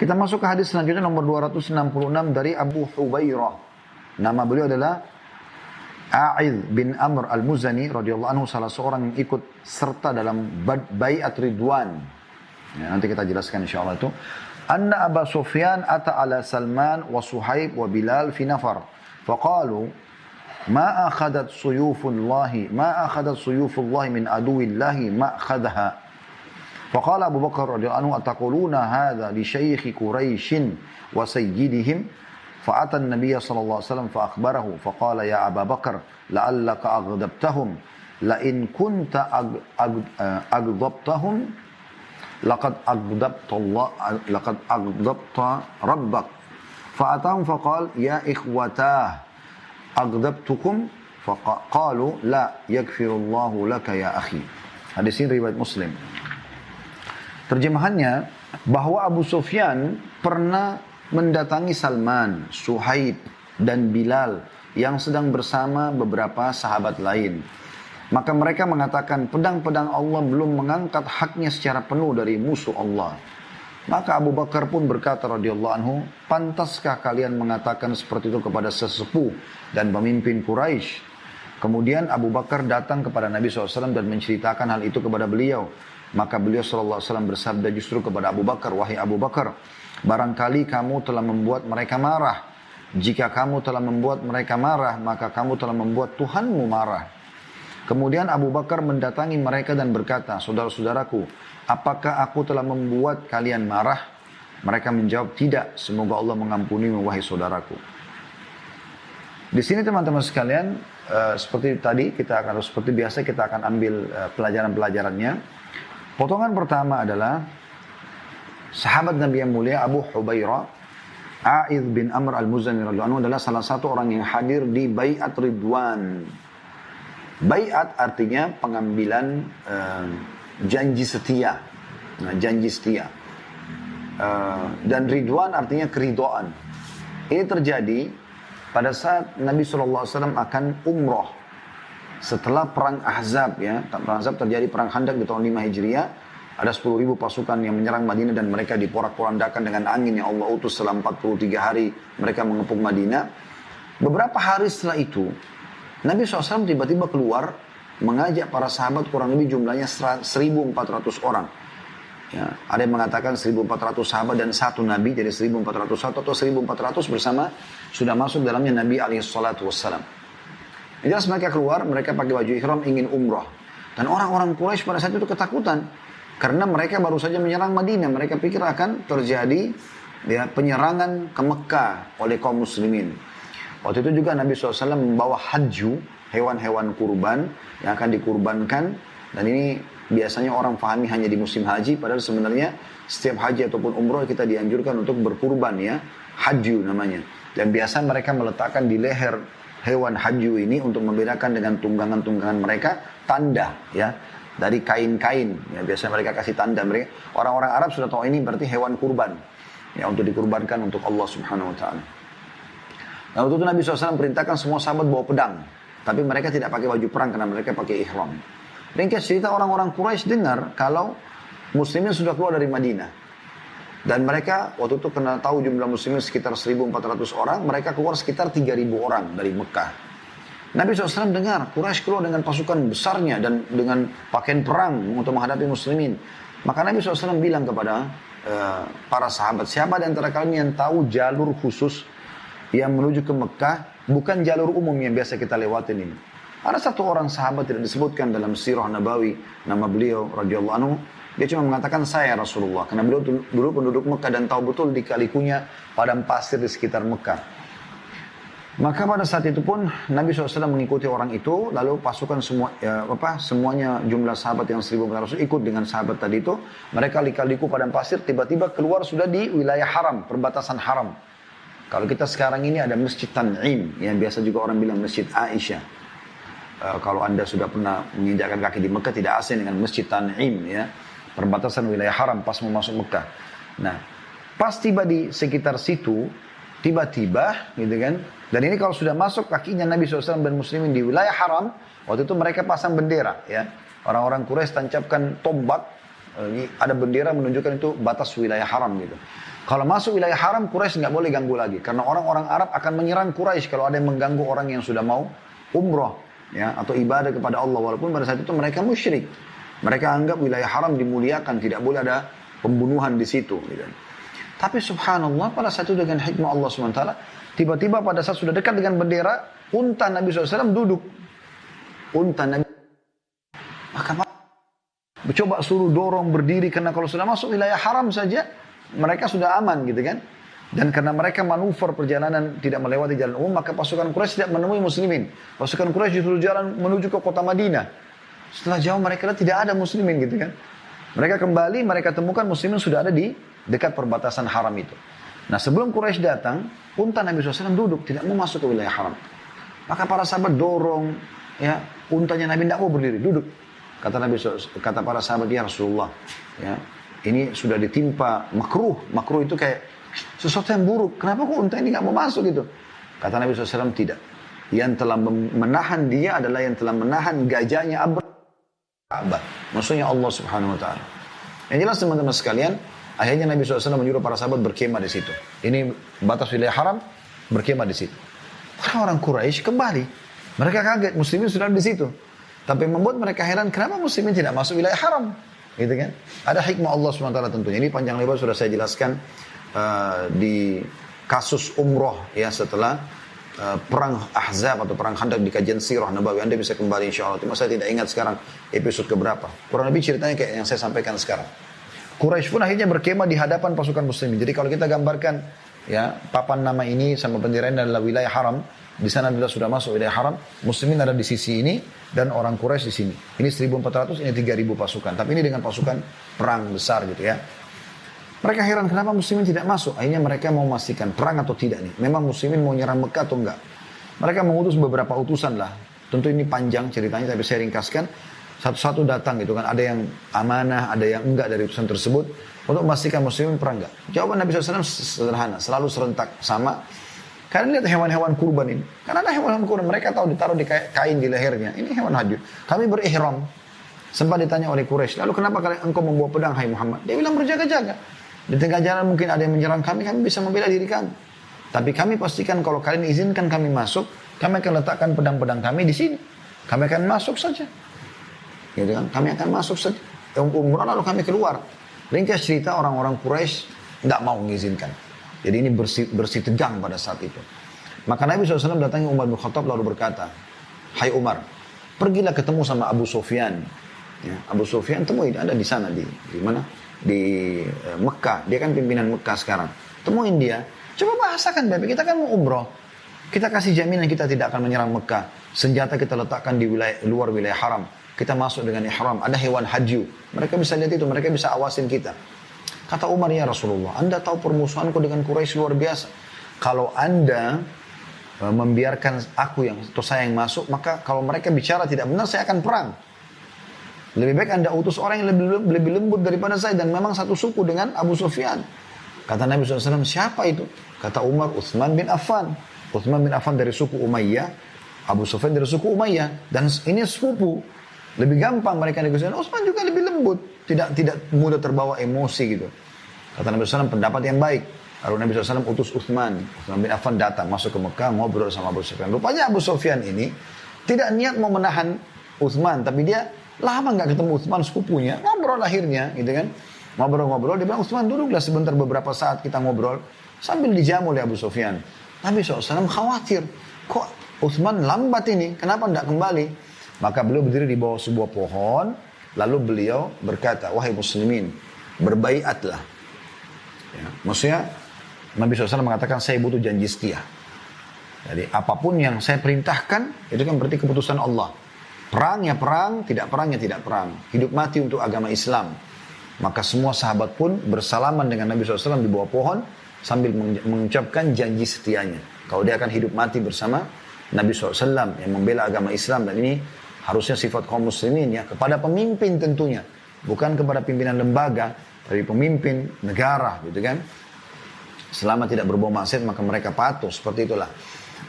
Kita masuk ke hadis selanjutnya nomor 266 dari Abu Hubairah. Nama beliau adalah A'id bin Amr al-Muzani radhiyallahu anhu salah seorang yang ikut serta dalam Bai'at Ridwan. Ya, nanti kita jelaskan insyaallah itu. Anna Abu Sufyan ata ala Salman wa Suhaib wa Bilal fi nafar. Faqalu ما أخذت سيوف الله ما أخذت سيوف الله من عدو الله ما أخذها فقال أبو بكر رضي الله عنه أتقولون هذا لشيخ قريش وسيدهم فأتى النبي صلى الله عليه وسلم فأخبره فقال يا أبا بكر لعلك أغضبتهم لئن كنت أغضبتهم لقد أغضبت الله لقد أغضبت ربك فأتاهم فقال يا إخوتاه aghdabtukum faqalu la yakfirullahu laka ya akhi. Hadis ini riwayat Muslim. Terjemahannya bahwa Abu Sufyan pernah mendatangi Salman, Suhaib dan Bilal yang sedang bersama beberapa sahabat lain. Maka mereka mengatakan pedang-pedang Allah belum mengangkat haknya secara penuh dari musuh Allah. Maka Abu Bakar pun berkata radhiyallahu anhu, pantaskah kalian mengatakan seperti itu kepada sesepuh dan pemimpin Quraisy? Kemudian Abu Bakar datang kepada Nabi SAW dan menceritakan hal itu kepada beliau. Maka beliau SAW bersabda justru kepada Abu Bakar, Wahai Abu Bakar, barangkali kamu telah membuat mereka marah. Jika kamu telah membuat mereka marah, maka kamu telah membuat Tuhanmu marah. Kemudian Abu Bakar mendatangi mereka dan berkata, Saudara-saudaraku, apakah aku telah membuat kalian marah? Mereka menjawab, tidak. Semoga Allah mengampuni wahai saudaraku. Di sini teman-teman sekalian, uh, seperti tadi kita akan seperti biasa kita akan ambil uh, pelajaran-pelajarannya. Potongan pertama adalah sahabat Nabi yang mulia Abu Hubairah A'idh bin Amr al-Muzani radhiyallahu anhu adalah salah satu orang yang hadir di Bai'at Ridwan. Bai'at artinya pengambilan uh, janji setia. Nah, janji setia. Uh, dan ridwan artinya keridoan. Ini terjadi pada saat Nabi SAW akan umroh. Setelah perang Ahzab ya, perang Ahzab terjadi perang Khandaq di tahun 5 Hijriah. Ada 10 ribu pasukan yang menyerang Madinah dan mereka diporak-porandakan dengan angin yang Allah utus selama 43 hari mereka mengepung Madinah. Beberapa hari setelah itu, Nabi SAW tiba-tiba keluar mengajak para sahabat kurang lebih jumlahnya 1.400 orang. Ya, ada yang mengatakan 1.400 sahabat dan satu Nabi, jadi 1.401 atau 1.400 bersama sudah masuk dalamnya Nabi alaihissalatu wassalam. Jelas mereka keluar, mereka pakai baju ihram ingin umrah. Dan orang-orang Quraisy pada saat itu ketakutan. Karena mereka baru saja menyerang Madinah. Mereka pikir akan terjadi ya, penyerangan ke Mekah oleh kaum muslimin. Waktu itu juga Nabi SAW membawa haju, hewan-hewan kurban yang akan dikurbankan. Dan ini biasanya orang pahami hanya di musim haji. Padahal sebenarnya setiap haji ataupun umroh kita dianjurkan untuk berkurban ya. Haju namanya. Dan biasa mereka meletakkan di leher hewan haju ini untuk membedakan dengan tunggangan-tunggangan mereka tanda ya dari kain-kain ya biasanya mereka kasih tanda mereka orang-orang Arab sudah tahu ini berarti hewan kurban ya untuk dikurbankan untuk Allah Subhanahu wa taala. Nah, waktu itu Nabi SAW perintahkan semua sahabat bawa pedang tapi mereka tidak pakai baju perang karena mereka pakai ihram. Ringkas cerita orang-orang Quraisy dengar kalau muslimin sudah keluar dari Madinah. Dan mereka waktu itu kena tahu jumlah muslimin sekitar 1.400 orang, mereka keluar sekitar 3.000 orang dari Mekah. Nabi SAW dengar Quraisy keluar dengan pasukan besarnya dan dengan pakaian perang untuk menghadapi muslimin. Maka Nabi SAW bilang kepada uh, para sahabat, siapa di antara kalian yang tahu jalur khusus yang menuju ke Mekah Bukan jalur umum yang biasa kita lewatin ini. Ada satu orang sahabat tidak disebutkan dalam sirah Nabawi, nama beliau radhiyallahu anhu, dia cuma mengatakan saya Rasulullah. Karena beliau dulu penduduk Mekah dan tahu betul di kalikunya padang pasir di sekitar Mekah. Maka pada saat itu pun Nabi SAW mengikuti orang itu, lalu pasukan semua ya, apa semuanya jumlah sahabat yang seribu rasul ikut dengan sahabat tadi itu. Mereka lika-liku padang pasir, tiba-tiba keluar sudah di wilayah haram, perbatasan haram. Kalau kita sekarang ini ada Masjid Tan'im, yang biasa juga orang bilang Masjid Aisyah. Uh, kalau anda sudah pernah menginjakkan kaki di Mekah, tidak asing dengan Masjid Tan'im, ya. Perbatasan wilayah haram pas mau masuk Mekah. Nah, pas tiba di sekitar situ, tiba-tiba, gitu kan. Dan ini kalau sudah masuk kakinya Nabi SAW dan Muslimin di wilayah haram, waktu itu mereka pasang bendera, ya. Orang-orang Quraisy tancapkan tombak, uh, ada bendera menunjukkan itu batas wilayah haram gitu. Kalau masuk wilayah haram, Quraisy nggak boleh ganggu lagi. Karena orang-orang Arab akan menyerang Quraisy kalau ada yang mengganggu orang yang sudah mau umroh ya atau ibadah kepada Allah. Walaupun pada saat itu mereka musyrik. Mereka anggap wilayah haram dimuliakan, tidak boleh ada pembunuhan di situ. Gitu. Tapi subhanallah pada saat itu dengan hikmah Allah SWT, tiba-tiba pada saat sudah dekat dengan bendera, unta Nabi SAW duduk. Unta Nabi maka coba suruh dorong berdiri karena kalau sudah masuk wilayah haram saja mereka sudah aman gitu kan. Dan karena mereka manuver perjalanan tidak melewati jalan umum, maka pasukan Quraisy tidak menemui muslimin. Pasukan Quraisy justru jalan menuju ke kota Madinah. Setelah jauh mereka tidak ada muslimin gitu kan. Mereka kembali, mereka temukan muslimin sudah ada di dekat perbatasan haram itu. Nah sebelum Quraisy datang, unta Nabi SAW duduk, tidak mau masuk ke wilayah haram. Maka para sahabat dorong, ya untanya Nabi tidak mau berdiri, duduk. Kata Nabi kata para sahabat ya Rasulullah, ya ini sudah ditimpa makruh. Makruh itu kayak sesuatu yang buruk. Kenapa kok unta ini nggak mau masuk gitu? Kata Nabi SAW tidak. Yang telah menahan dia adalah yang telah menahan gajahnya Abad. Maksudnya Allah Subhanahu Wa Taala. Yang jelas teman-teman sekalian, akhirnya Nabi SAW menyuruh para sahabat berkemah di situ. Ini batas wilayah haram, berkemah di situ. Orang-orang Quraisy kembali. Mereka kaget, muslimin sudah di situ. Tapi membuat mereka heran, kenapa muslimin tidak masuk wilayah haram? Gitu kan? Ada hikmah Allah SWT tentunya. Ini panjang lebar sudah saya jelaskan uh, di kasus umroh ya setelah uh, perang Ahzab atau perang Khandaq di kajian Sirah Nabawi. Anda bisa kembali insya Allah. Cuma saya tidak ingat sekarang episode keberapa. Kurang lebih ceritanya kayak yang saya sampaikan sekarang. Quraisy pun akhirnya berkemah di hadapan pasukan muslimin. Jadi kalau kita gambarkan ya papan nama ini sama bendera adalah wilayah haram. Di sana adalah sudah masuk wilayah haram. Muslimin ada di sisi ini dan orang Quraisy di sini. Ini 1400, ini 3000 pasukan. Tapi ini dengan pasukan perang besar gitu ya. Mereka heran kenapa muslimin tidak masuk. Akhirnya mereka mau memastikan perang atau tidak nih. Memang muslimin mau nyerang Mekah atau enggak. Mereka mengutus beberapa utusan lah. Tentu ini panjang ceritanya tapi saya ringkaskan. Satu-satu datang gitu kan. Ada yang amanah, ada yang enggak dari utusan tersebut. Untuk memastikan muslimin perang enggak. Jawaban Nabi SAW sederhana. Selalu serentak sama karena lihat hewan-hewan kurban ini. Karena ada hewan-hewan kurban, mereka tahu ditaruh di kain di lehernya. Ini hewan haji. Kami berihram. Sempat ditanya oleh Quraisy, lalu kenapa kalian engkau membawa pedang, hai Muhammad? Dia bilang berjaga-jaga. Di tengah jalan mungkin ada yang menyerang kami, kami bisa membela diri kami. Tapi kami pastikan kalau kalian izinkan kami masuk, kami akan letakkan pedang-pedang kami di sini. Kami akan masuk saja. Gitu kan? Kami akan masuk saja. Umrah lalu kami keluar. Ringkas cerita orang-orang Quraisy tidak mau mengizinkan. Jadi ini bersih, bersih tegang pada saat itu. Maka Nabi SAW datangi Umar bin Khattab lalu berkata, Hai Umar, pergilah ketemu sama Abu Sufyan. Ya, Abu Sufyan temui, ada di sana, di, di mana? Di eh, Mekah, dia kan pimpinan Mekah sekarang. Temuin dia, coba bahasakan Bapak, kita kan mau umroh. Kita kasih jaminan kita tidak akan menyerang Mekah. Senjata kita letakkan di wilayah, luar wilayah haram. Kita masuk dengan ihram, ada hewan haji. Mereka bisa lihat itu, mereka bisa awasin kita. Kata Umar, ya Rasulullah, Anda tahu permusuhanku dengan Quraisy luar biasa. Kalau Anda e, membiarkan aku yang atau saya yang masuk, maka kalau mereka bicara tidak benar, saya akan perang. Lebih baik Anda utus orang yang lebih, lebih lembut daripada saya dan memang satu suku dengan Abu Sufyan. Kata Nabi SAW, siapa itu? Kata Umar, Uthman bin Affan. Uthman bin Affan dari suku Umayyah, Abu Sufyan dari suku Umayyah. Dan ini sepupu. Lebih gampang mereka negosiasi. Uthman juga lebih lembut tidak tidak mudah terbawa emosi gitu. Kata Nabi SAW pendapat yang baik. Lalu Nabi SAW utus Uthman. Uthman bin Affan datang masuk ke Mekah ngobrol sama Abu Sufyan. Rupanya Abu Sufyan ini tidak niat mau menahan Uthman. Tapi dia lama nggak ketemu Uthman sepupunya. Ngobrol akhirnya gitu kan. Ngobrol-ngobrol dia bilang Uthman duduklah sebentar beberapa saat kita ngobrol. Sambil dijamu oleh Abu Sufyan. Nabi SAW khawatir. Kok Uthman lambat ini? Kenapa tidak kembali? Maka beliau berdiri di bawah sebuah pohon Lalu beliau berkata, wahai muslimin, berbaiatlah. Ya, maksudnya Nabi SAW mengatakan saya butuh janji setia. Jadi apa pun yang saya perintahkan itu kan berarti keputusan Allah. Perang ya perang, tidak perang ya tidak perang. Hidup mati untuk agama Islam. Maka semua sahabat pun bersalaman dengan Nabi SAW di bawah pohon sambil mengucapkan janji setianya. Kalau dia akan hidup mati bersama Nabi SAW yang membela agama Islam dan ini harusnya sifat kaum muslimin ya kepada pemimpin tentunya bukan kepada pimpinan lembaga tapi pemimpin negara gitu kan selama tidak berbau maksiat maka mereka patuh seperti itulah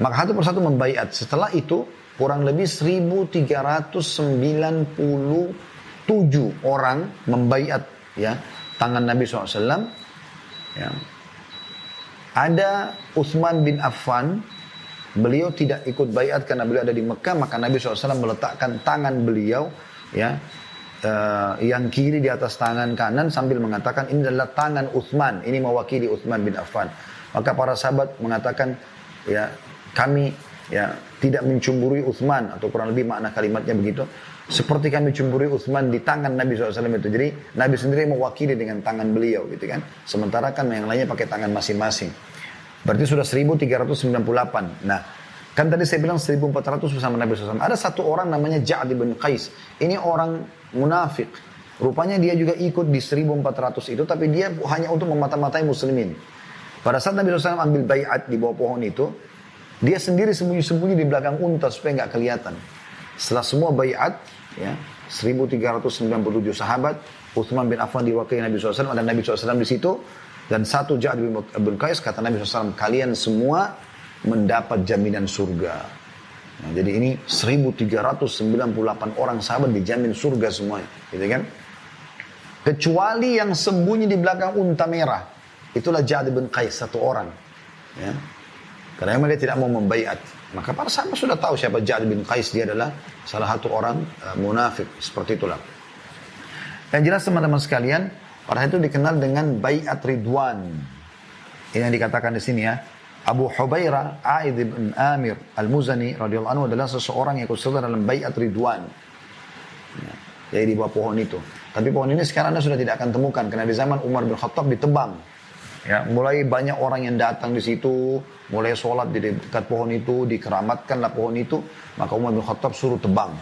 maka satu persatu membaiat setelah itu kurang lebih 1397 orang membaiat ya tangan Nabi SAW ya Ada Uthman bin Affan, beliau tidak ikut bayat karena beliau ada di Mekah, maka Nabi SAW meletakkan tangan beliau ya uh, yang kiri di atas tangan kanan sambil mengatakan ini adalah tangan Uthman, ini mewakili Uthman bin Affan. Maka para sahabat mengatakan ya kami ya tidak mencumburui Uthman atau kurang lebih makna kalimatnya begitu seperti kami cemburi Utsman di tangan Nabi SAW itu. Jadi Nabi sendiri mewakili dengan tangan beliau gitu kan. Sementara kan yang lainnya pakai tangan masing-masing. Berarti sudah 1398. Nah, kan tadi saya bilang 1400 bersama Nabi SAW. Ada satu orang namanya Ja'ad bin Qais. Ini orang munafik. Rupanya dia juga ikut di 1400 itu, tapi dia hanya untuk memata-matai muslimin. Pada saat Nabi SAW ambil bayat di bawah pohon itu, dia sendiri sembunyi-sembunyi di belakang unta supaya nggak kelihatan. Setelah semua bayat, ya, 1397 sahabat, Uthman bin Affan diwakili Nabi SAW, ada Nabi SAW di situ, dan satu Ja'ad bin Abdul Qais, kata Nabi SAW, kalian semua mendapat jaminan surga. Nah, jadi ini 1398 orang sahabat dijamin surga semuanya, gitu kan? Kecuali yang sembunyi di belakang unta merah. Itulah Ja'ad bin Qais, satu orang. Ya. Karena memang dia tidak mau membaiat. Maka para sahabat sudah tahu siapa Ja'ad bin Qais dia adalah salah satu orang uh, munafik seperti itulah. Dan jelas teman-teman sekalian, pada itu dikenal dengan Bayat Ridwan. Ini yang dikatakan di sini ya. Abu Hubairah A'id bin Amir Al-Muzani radhiyallahu anhu adalah seseorang yang ikut dalam Bayat Ridwan. Ya, jadi di bawah pohon itu. Tapi pohon ini sekarang Anda sudah tidak akan temukan karena di zaman Umar bin Khattab ditebang Ya, mulai banyak orang yang datang di situ, mulai sholat di dekat pohon itu, dikeramatkanlah pohon itu, maka Umar bin Khattab suruh tebang.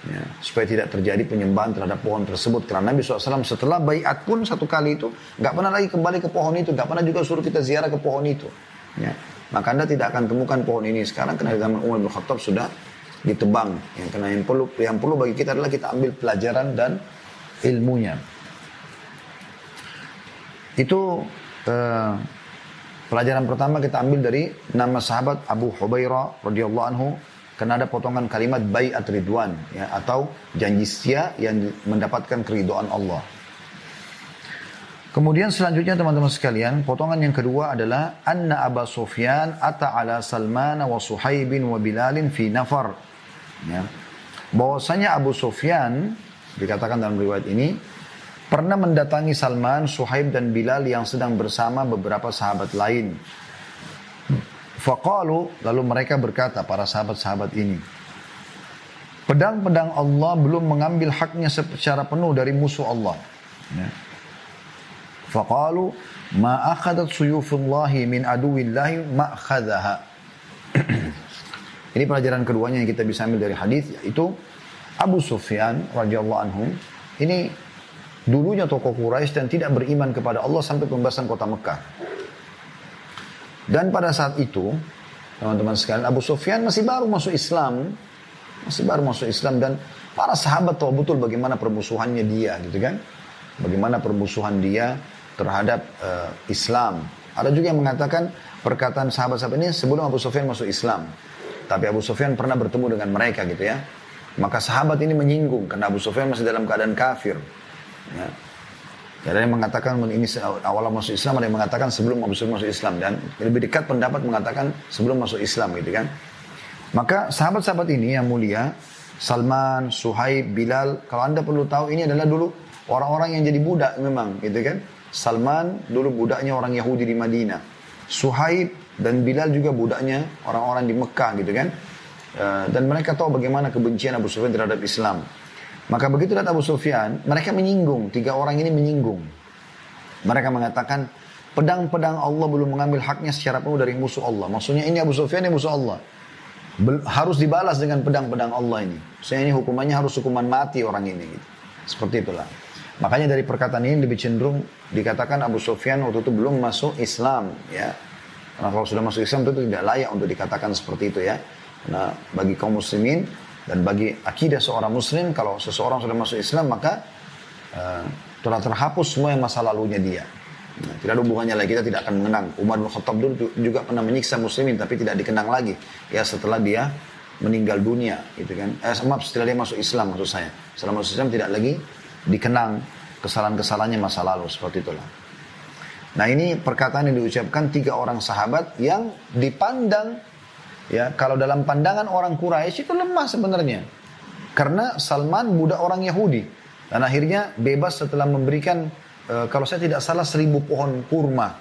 Ya, supaya tidak terjadi penyembahan terhadap pohon tersebut. Karena Nabi SAW setelah bayat pun satu kali itu, nggak pernah lagi kembali ke pohon itu, nggak pernah juga suruh kita ziarah ke pohon itu. Ya, maka anda tidak akan temukan pohon ini sekarang karena zaman Umar bin Khattab sudah ditebang. Yang karena yang perlu yang perlu bagi kita adalah kita ambil pelajaran dan ilmunya. Itu uh, pelajaran pertama kita ambil dari nama sahabat Abu Hubairah radhiyallahu anhu karena ada potongan kalimat bayat ridwan ya atau janji setia yang mendapatkan keridhaan Allah. Kemudian selanjutnya teman-teman sekalian, potongan yang kedua adalah anna Abu Sufyan ata ala Salman wa Suhaibin wa Bilalin fi nafar. Ya. Bahwasanya Abu Sufyan dikatakan dalam riwayat ini pernah mendatangi Salman, Suhaib dan Bilal yang sedang bersama beberapa sahabat lain. Faqalu, lalu mereka berkata, para sahabat-sahabat ini, Pedang-pedang Allah belum mengambil haknya secara penuh dari musuh Allah. Ya. Faqalu, ma akhadat suyufullahi min aduwillahi ma Ini pelajaran keduanya yang kita bisa ambil dari hadis yaitu Abu Sufyan radhiyallahu anhu ini dulunya tokoh Quraisy dan tidak beriman kepada Allah sampai pembahasan kota Mekah. Dan pada saat itu, teman-teman sekalian, Abu Sufyan masih baru masuk Islam, masih baru masuk Islam dan para sahabat tahu betul bagaimana permusuhannya dia, gitu kan? Bagaimana permusuhan dia terhadap uh, Islam. Ada juga yang mengatakan perkataan sahabat-sahabat ini sebelum Abu Sufyan masuk Islam. Tapi Abu Sufyan pernah bertemu dengan mereka gitu ya. Maka sahabat ini menyinggung karena Abu Sufyan masih dalam keadaan kafir. Ya. Ada yang mengatakan ini awal masuk Islam, ada yang mengatakan sebelum masuk masuk Islam dan lebih dekat pendapat mengatakan sebelum masuk Islam gitu kan. Maka sahabat-sahabat ini yang mulia, Salman, Suhaib, Bilal, kalau anda perlu tahu ini adalah dulu orang-orang yang jadi budak memang gitu kan. Salman dulu budaknya orang Yahudi di Madinah. Suhaib dan Bilal juga budaknya orang-orang di Mekah gitu kan. Eh, dan mereka tahu bagaimana kebencian Abu Sufyan terhadap Islam. Maka begitu datang Abu Sufyan, mereka menyinggung, tiga orang ini menyinggung. Mereka mengatakan, pedang-pedang Allah belum mengambil haknya secara penuh dari musuh Allah. Maksudnya ini Abu Sufyan ini musuh Allah. Bel harus dibalas dengan pedang-pedang Allah ini. Saya ini hukumannya harus hukuman mati orang ini. Gitu. Seperti itulah. Makanya dari perkataan ini lebih cenderung dikatakan Abu Sufyan waktu itu belum masuk Islam. ya. Karena kalau sudah masuk Islam itu tidak layak untuk dikatakan seperti itu ya. Nah bagi kaum muslimin dan bagi akidah seorang muslim, kalau seseorang sudah masuk Islam, maka uh, telah terhapus semua yang masa lalunya dia. Nah, tidak ada hubungannya lagi, kita tidak akan mengenang. Umar bin Khattab dulu juga pernah menyiksa muslimin, tapi tidak dikenang lagi. Ya setelah dia meninggal dunia, gitu kan. Eh, maaf, setelah dia masuk Islam, maksud saya. Setelah masuk Islam tidak lagi dikenang kesalahan-kesalahannya masa lalu, seperti itulah. Nah ini perkataan yang diucapkan tiga orang sahabat yang dipandang ya kalau dalam pandangan orang Quraisy itu lemah sebenarnya. Karena Salman budak orang Yahudi. Dan akhirnya bebas setelah memberikan e, kalau saya tidak salah seribu pohon kurma.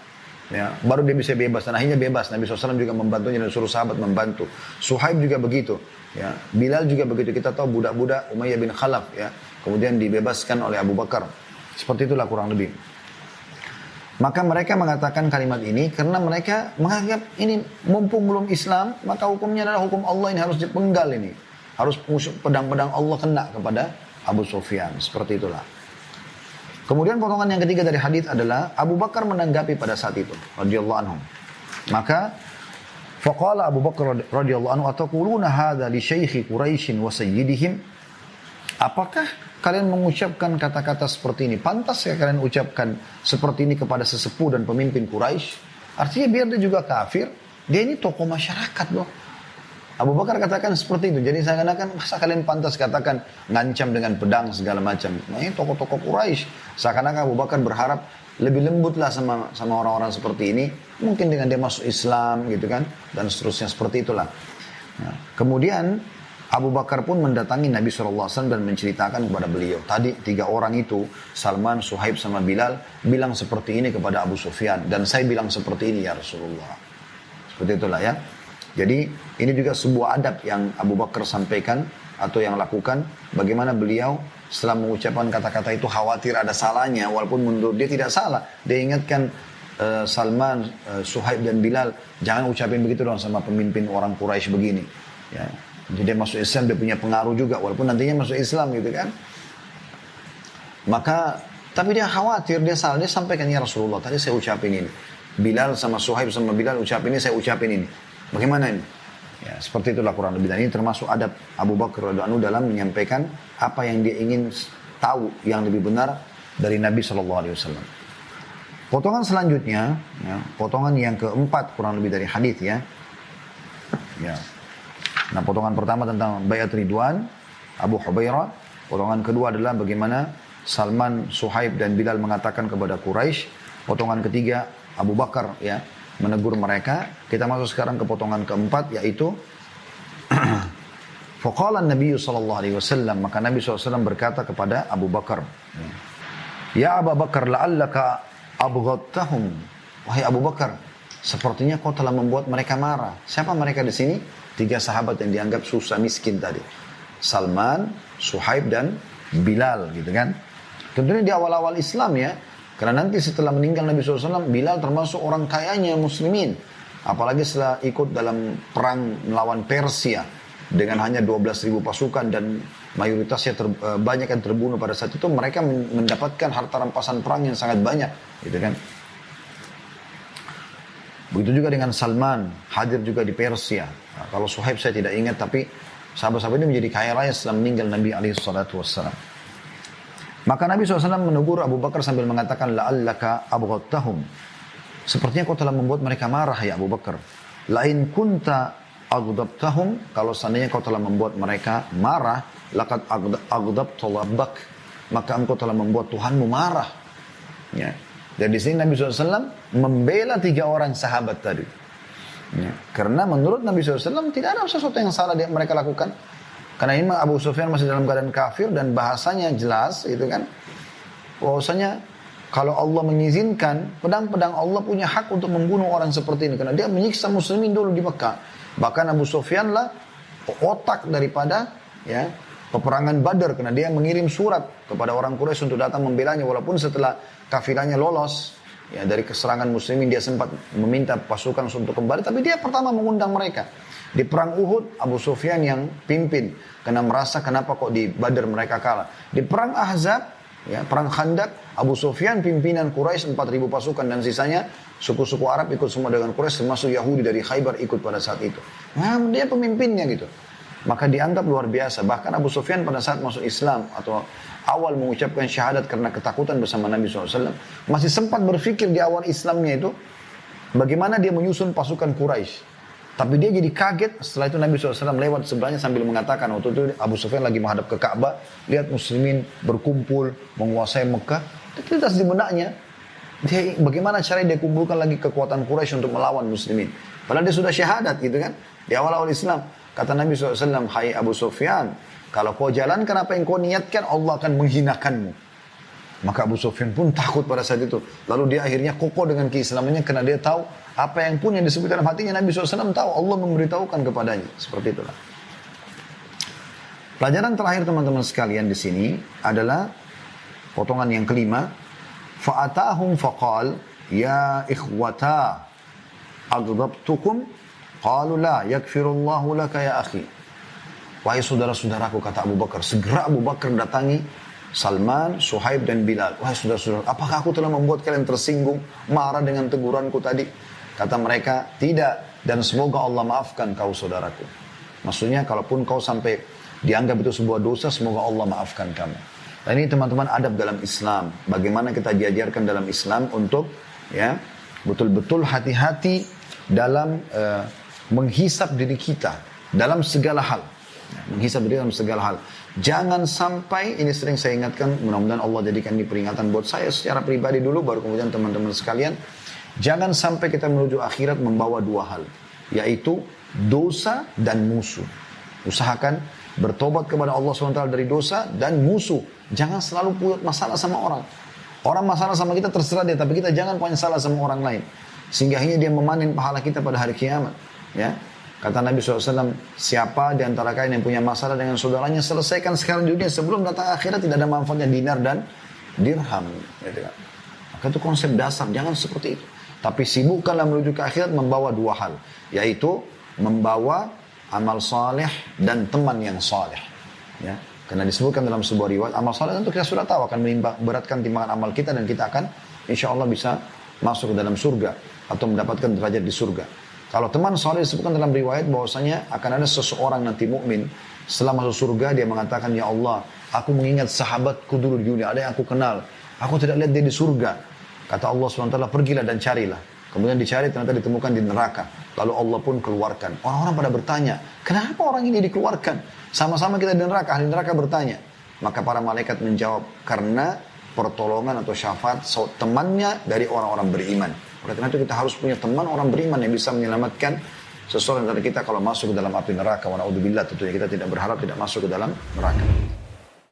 Ya baru dia bisa bebas. Dan akhirnya bebas. Nabi SAW juga membantunya dan suruh sahabat membantu. Suhaib juga begitu. Ya Bilal juga begitu. Kita tahu budak-budak Umayyah bin Khalaf ya. Kemudian dibebaskan oleh Abu Bakar. Seperti itulah kurang lebih maka mereka mengatakan kalimat ini karena mereka menganggap ini mumpung belum Islam maka hukumnya adalah hukum Allah ini harus dipenggal ini harus pedang-pedang Allah kena kepada Abu Sufyan seperti itulah Kemudian potongan yang ketiga dari hadis adalah Abu Bakar menanggapi pada saat itu radhiyallahu anhu. Maka faqala Abu Bakar radhiyallahu anhu ataquluna hadza li syaikhi Quraisy wa sayyidihim? Apakah kalian mengucapkan kata-kata seperti ini? Pantas ya kalian ucapkan seperti ini kepada sesepuh dan pemimpin Quraisy? Artinya biar dia juga kafir, dia ini tokoh masyarakat loh. Abu Bakar katakan seperti itu. Jadi saya katakan, masa kalian pantas katakan ngancam dengan pedang segala macam. Nah ini tokoh-tokoh Quraisy. Seakan-akan Abu Bakar berharap lebih lembut lah sama sama orang-orang seperti ini. Mungkin dengan dia masuk Islam gitu kan. Dan seterusnya seperti itulah. Nah, kemudian Abu Bakar pun mendatangi Nabi SAW dan menceritakan kepada beliau. Tadi tiga orang itu, Salman, Suhaib, sama Bilal, bilang seperti ini kepada Abu Sufyan. Dan saya bilang seperti ini ya Rasulullah. Seperti itulah ya. Jadi ini juga sebuah adab yang Abu Bakar sampaikan atau yang lakukan. Bagaimana beliau setelah mengucapkan kata-kata itu khawatir ada salahnya walaupun menurut dia tidak salah. Dia ingatkan uh, Salman, uh, Suhaib dan Bilal jangan ucapin begitu dong sama pemimpin orang Quraisy begini. Ya. Jadi dia masuk Islam dia punya pengaruh juga walaupun nantinya masuk Islam gitu kan. Maka tapi dia khawatir dia salah dia sampaikan ya Rasulullah tadi saya ucapin ini. Bilal sama Suhaib sama Bilal ucapin ini saya ucapin ini. Bagaimana ini? Ya, seperti itulah kurang lebih. Dan ini termasuk adab Abu Bakar radhiallahu dalam menyampaikan apa yang dia ingin tahu yang lebih benar dari Nabi Shallallahu Alaihi Wasallam. Potongan selanjutnya, ya, potongan yang keempat kurang lebih dari hadis ya. Ya. Nah, potongan pertama tentang bayat Ridwan, Abu Hubairah. Potongan kedua adalah bagaimana Salman, Suhaib dan Bilal mengatakan kepada Quraisy. Potongan ketiga Abu Bakar ya menegur mereka. Kita masuk sekarang ke potongan keempat yaitu Faqala Nabi sallallahu alaihi wasallam maka Nabi SAW berkata kepada Abu Bakar Ya Abu Bakar la'allaka abghattahum Wahai Abu Bakar sepertinya kau telah membuat mereka marah Siapa mereka di sini? Tiga sahabat yang dianggap susah miskin tadi Salman, Suhaib dan Bilal gitu kan Tentunya di awal-awal Islam ya karena nanti setelah meninggal Nabi SAW, Bilal termasuk orang kayanya muslimin. Apalagi setelah ikut dalam perang melawan Persia. Dengan hanya 12 ribu pasukan dan mayoritasnya ter, eh, banyak yang terbunuh pada saat itu. Mereka mendapatkan harta rampasan perang yang sangat banyak. Gitu kan. Begitu juga dengan Salman, hadir juga di Persia. Nah, kalau Suhaib saya tidak ingat, tapi sahabat-sahabat ini menjadi kaya raya setelah meninggal Nabi SAW. Maka Nabi SAW menegur Abu Bakar sambil mengatakan, La'allaka abghattahum. Sepertinya kau telah membuat mereka marah ya Abu Bakar. Lain kunta aghdabtahum. Kalau seandainya kau telah membuat mereka marah, lakat aghdabta labbak. Maka engkau telah membuat Tuhanmu marah. Ya. Dan di sini Nabi SAW membela tiga orang sahabat tadi. Ya. Karena menurut Nabi SAW tidak ada sesuatu yang salah yang mereka lakukan. Karena ini Abu Sufyan masih dalam keadaan kafir dan bahasanya jelas itu kan. Bahwasanya kalau Allah mengizinkan, pedang-pedang Allah punya hak untuk membunuh orang seperti ini. Karena dia menyiksa muslimin dulu di Mekah. Bahkan Abu Sufyan lah otak daripada ya peperangan Badar. Karena dia mengirim surat kepada orang Quraisy untuk datang membelanya. Walaupun setelah kafilahnya lolos ya dari keserangan muslimin dia sempat meminta pasukan untuk kembali. Tapi dia pertama mengundang mereka. Di perang Uhud, Abu Sufyan yang pimpin. Karena merasa kenapa kok di Badar mereka kalah. Di perang Ahzab, ya, perang Khandak, Abu Sufyan pimpinan Quraisy 4000 pasukan dan sisanya suku-suku Arab ikut semua dengan Quraisy termasuk Yahudi dari Khaybar ikut pada saat itu. Nah, dia pemimpinnya gitu. Maka dianggap luar biasa. Bahkan Abu Sufyan pada saat masuk Islam atau awal mengucapkan syahadat karena ketakutan bersama Nabi SAW. Masih sempat berpikir di awal Islamnya itu. Bagaimana dia menyusun pasukan Quraisy. Tapi dia jadi kaget setelah itu Nabi SAW lewat sebelahnya sambil mengatakan waktu itu Abu Sufyan lagi menghadap ke Ka'bah, lihat muslimin berkumpul menguasai Mekah. Terlintas di benaknya. Dia, bagaimana caranya dia kumpulkan lagi kekuatan Quraisy untuk melawan muslimin. Padahal dia sudah syahadat gitu kan. Di awal-awal Islam. Kata Nabi SAW, Hai Abu Sufyan, kalau kau jalankan apa yang kau niatkan, Allah akan menghinakanmu. Maka Abu Sufyan pun takut pada saat itu. Lalu dia akhirnya kokoh dengan keislamannya karena dia tahu apa yang pun yang disebut dalam hatinya Nabi SAW tahu Allah memberitahukan kepadanya. Seperti itulah. Pelajaran terakhir teman-teman sekalian di sini adalah potongan yang kelima. Fa'atahum faqal ya ikhwata aghdabtukum qalu la yakfirullahu laka ya akhi. Wahai saudara-saudaraku kata Abu Bakar, segera Abu Bakar datangi Salman, Suhaib dan Bilal. Wahai saudara-saudara, apakah aku telah membuat kalian tersinggung, marah dengan teguranku tadi? Kata mereka, tidak. Dan semoga Allah maafkan kau saudaraku. Maksudnya, kalaupun kau sampai dianggap itu sebuah dosa, semoga Allah maafkan kamu. Dan ini teman-teman adab dalam Islam. Bagaimana kita diajarkan dalam Islam untuk ya betul-betul hati-hati dalam uh, menghisap diri kita dalam segala hal. Menghisap diri dalam segala hal. Jangan sampai, ini sering saya ingatkan, mudah-mudahan Allah jadikan ini peringatan buat saya secara pribadi dulu, baru kemudian teman-teman sekalian. Jangan sampai kita menuju akhirat membawa dua hal. Yaitu dosa dan musuh. Usahakan bertobat kepada Allah SWT dari dosa dan musuh. Jangan selalu punya masalah sama orang. Orang masalah sama kita terserah dia, tapi kita jangan punya salah sama orang lain. Sehingga akhirnya dia memanen pahala kita pada hari kiamat. Ya, Kata Nabi SAW, siapa di antara kalian yang punya masalah dengan saudaranya, selesaikan sekarang dunia sebelum datang akhirat tidak ada manfaatnya dinar dan dirham. Gitu kan. Maka itu konsep dasar, jangan seperti itu. Tapi sibukkanlah menuju ke akhirat membawa dua hal. Yaitu membawa amal saleh dan teman yang saleh. Ya, karena disebutkan dalam sebuah riwayat amal saleh tentu kita sudah tahu akan menimba, beratkan timbangan amal kita dan kita akan insya Allah bisa masuk ke dalam surga atau mendapatkan derajat di surga. Kalau teman saleh disebutkan dalam riwayat bahwasanya akan ada seseorang nanti mukmin setelah masuk surga dia mengatakan ya Allah aku mengingat sahabatku dulu di dunia ada yang aku kenal aku tidak lihat dia di surga kata Allah swt pergilah dan carilah Kemudian dicari ternyata ditemukan di neraka. Lalu Allah pun keluarkan. Orang-orang pada bertanya, kenapa orang ini dikeluarkan? Sama-sama kita di neraka, ahli neraka bertanya. Maka para malaikat menjawab, karena pertolongan atau syafaat temannya dari orang-orang beriman. Oleh karena itu kita harus punya teman orang beriman yang bisa menyelamatkan seseorang dari kita kalau masuk ke dalam api neraka. Wa tentunya kita tidak berharap tidak masuk ke dalam neraka.